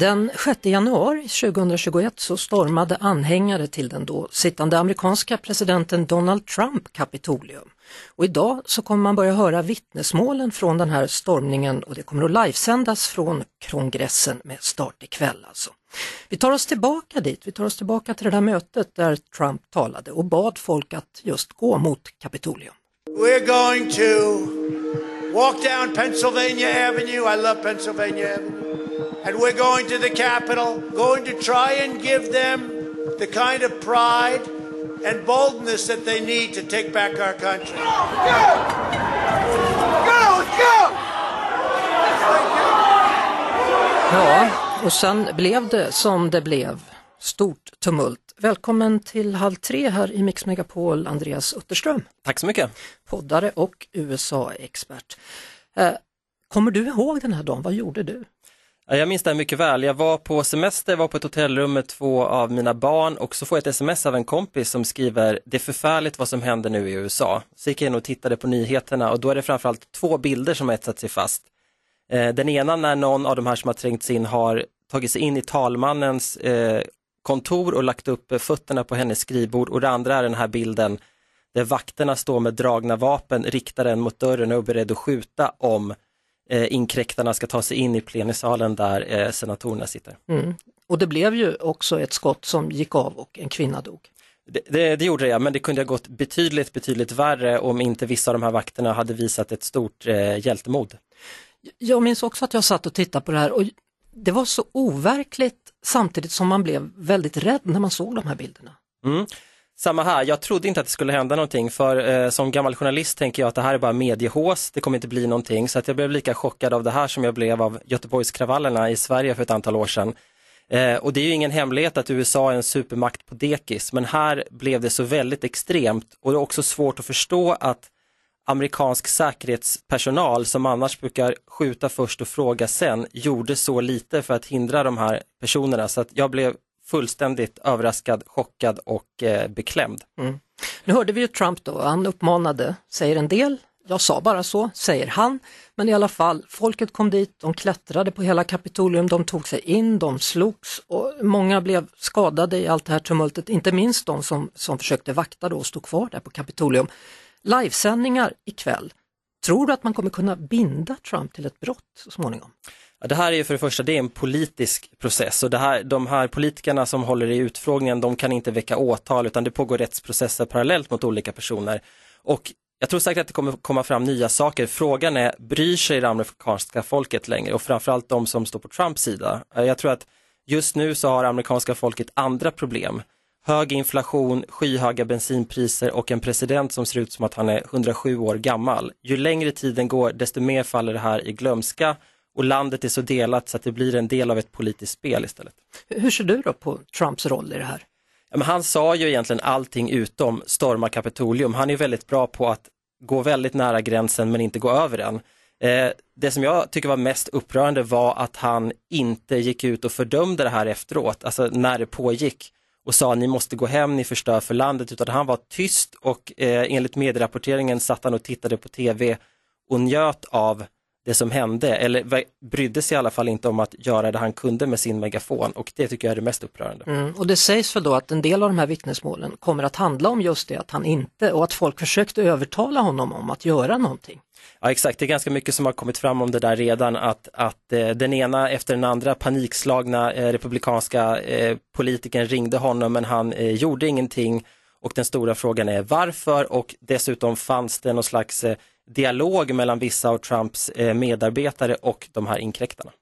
Den 6 januari 2021 så stormade anhängare till den då sittande amerikanska presidenten Donald Trump Kapitolium. Och idag så kommer man börja höra vittnesmålen från den här stormningen och det kommer att livesändas från kongressen med start ikväll alltså. Vi tar oss tillbaka dit, vi tar oss tillbaka till det där mötet där Trump talade och bad folk att just gå mot Kapitolium. We're going to walk down Pennsylvania Avenue. I love Pennsylvania Avenue. And we're going to the Capitol, going to try and give them the kind of pride and boldness that they need to take back our country. Ja, och sen blev det som det blev. Stort tumult. Välkommen till Halv tre här i Mix Megapol, Andreas Utterström. Tack så mycket. Poddare och USA-expert. Eh, kommer du ihåg den här dagen? Vad gjorde du? Jag minns det här mycket väl. Jag var på semester, var på ett hotellrum med två av mina barn och så får jag ett sms av en kompis som skriver det är förfärligt vad som händer nu i USA. Så gick jag in och tittade på nyheterna och då är det framförallt två bilder som har etsat sig fast. Eh, den ena när någon av de här som har trängts in har tagit sig in i talmannens eh, kontor och lagt upp eh, fötterna på hennes skrivbord och det andra är den här bilden där vakterna står med dragna vapen riktar den mot dörren och är beredd att skjuta om eh, inkräktarna ska ta sig in i plenisalen där eh, senatorerna sitter. Mm. Och det blev ju också ett skott som gick av och en kvinna dog. Det, det, det gjorde det, ja, men det kunde ha gått betydligt, betydligt värre om inte vissa av de här vakterna hade visat ett stort eh, hjältemod. Jag minns också att jag satt och tittade på det här och det var så overkligt samtidigt som man blev väldigt rädd när man såg de här bilderna. Mm. Samma här, jag trodde inte att det skulle hända någonting för eh, som gammal journalist tänker jag att det här är bara mediehås, det kommer inte bli någonting. Så att jag blev lika chockad av det här som jag blev av Göteborgskravallerna i Sverige för ett antal år sedan. Eh, och det är ju ingen hemlighet att USA är en supermakt på dekis. Men här blev det så väldigt extremt och det är också svårt att förstå att amerikansk säkerhetspersonal som annars brukar skjuta först och fråga sen gjorde så lite för att hindra de här personerna. Så att jag blev fullständigt överraskad, chockad och eh, beklämd. Nu hörde vi ju Trump då, han uppmanade, säger en del, jag sa bara så, säger han, men i alla fall, folket kom dit, de klättrade på hela Kapitolium, de tog sig in, de slogs och många blev skadade i allt det här tumultet, inte minst de som, som försökte vakta då och stod kvar där på Kapitolium. Livesändningar ikväll, tror du att man kommer kunna binda Trump till ett brott så småningom? Ja, det här är ju för det första, det är en politisk process och det här, de här politikerna som håller i utfrågningen, de kan inte väcka åtal utan det pågår rättsprocesser parallellt mot olika personer. Och jag tror säkert att det kommer komma fram nya saker. Frågan är, bryr sig det amerikanska folket längre och framförallt de som står på Trumps sida? Jag tror att just nu så har amerikanska folket andra problem. Hög inflation, skyhöga bensinpriser och en president som ser ut som att han är 107 år gammal. Ju längre tiden går, desto mer faller det här i glömska och landet är så delat så att det blir en del av ett politiskt spel istället. Hur ser du då på Trumps roll i det här? Ja, han sa ju egentligen allting utom storma Kapitolium. Han är väldigt bra på att gå väldigt nära gränsen men inte gå över den. Eh, det som jag tycker var mest upprörande var att han inte gick ut och fördömde det här efteråt, alltså när det pågick och sa ni måste gå hem, ni förstör för landet, utan han var tyst och eh, enligt medierapporteringen satt han och tittade på tv och njöt av det som hände, eller brydde sig i alla fall inte om att göra det han kunde med sin megafon och det tycker jag är det mest upprörande. Mm, och det sägs väl då att en del av de här vittnesmålen kommer att handla om just det att han inte och att folk försökte övertala honom om att göra någonting. Ja exakt, det är ganska mycket som har kommit fram om det där redan att, att eh, den ena efter den andra panikslagna eh, republikanska eh, politikern ringde honom men han eh, gjorde ingenting och den stora frågan är varför och dessutom fanns det någon slags eh, dialog mellan vissa av Trumps eh, medarbetare och de här inkräktarna.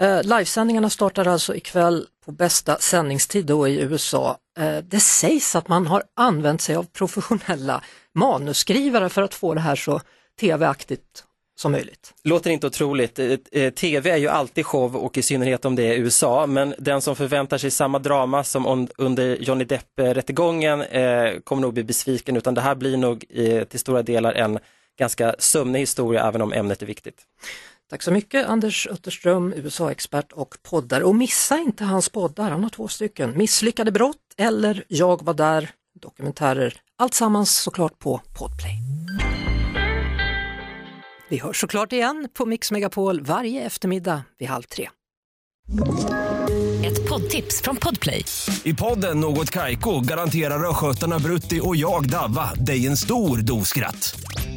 Eh, livesändningarna startar alltså ikväll på bästa sändningstid då i USA. Eh, det sägs att man har använt sig av professionella manusskrivare för att få det här så tv-aktigt som möjligt. Låter inte otroligt. Eh, eh, TV är ju alltid show och i synnerhet om det är USA, men den som förväntar sig samma drama som under Johnny Depp-rättegången eh, kommer nog bli besviken, utan det här blir nog eh, till stora delar en ganska sömnig historia, även om ämnet är viktigt. Tack så mycket Anders Utterström, USA-expert och poddar. Och missa inte hans poddar, han har två stycken. Misslyckade brott eller Jag var där, dokumentärer. Allt sammans såklart på Podplay. Vi hörs såklart igen på Mix Megapol varje eftermiddag vid halv tre. Ett poddtips från Podplay. I podden Något Kaiko garanterar östgötarna Brutti och jag, Davva, dig en stor dos skratt.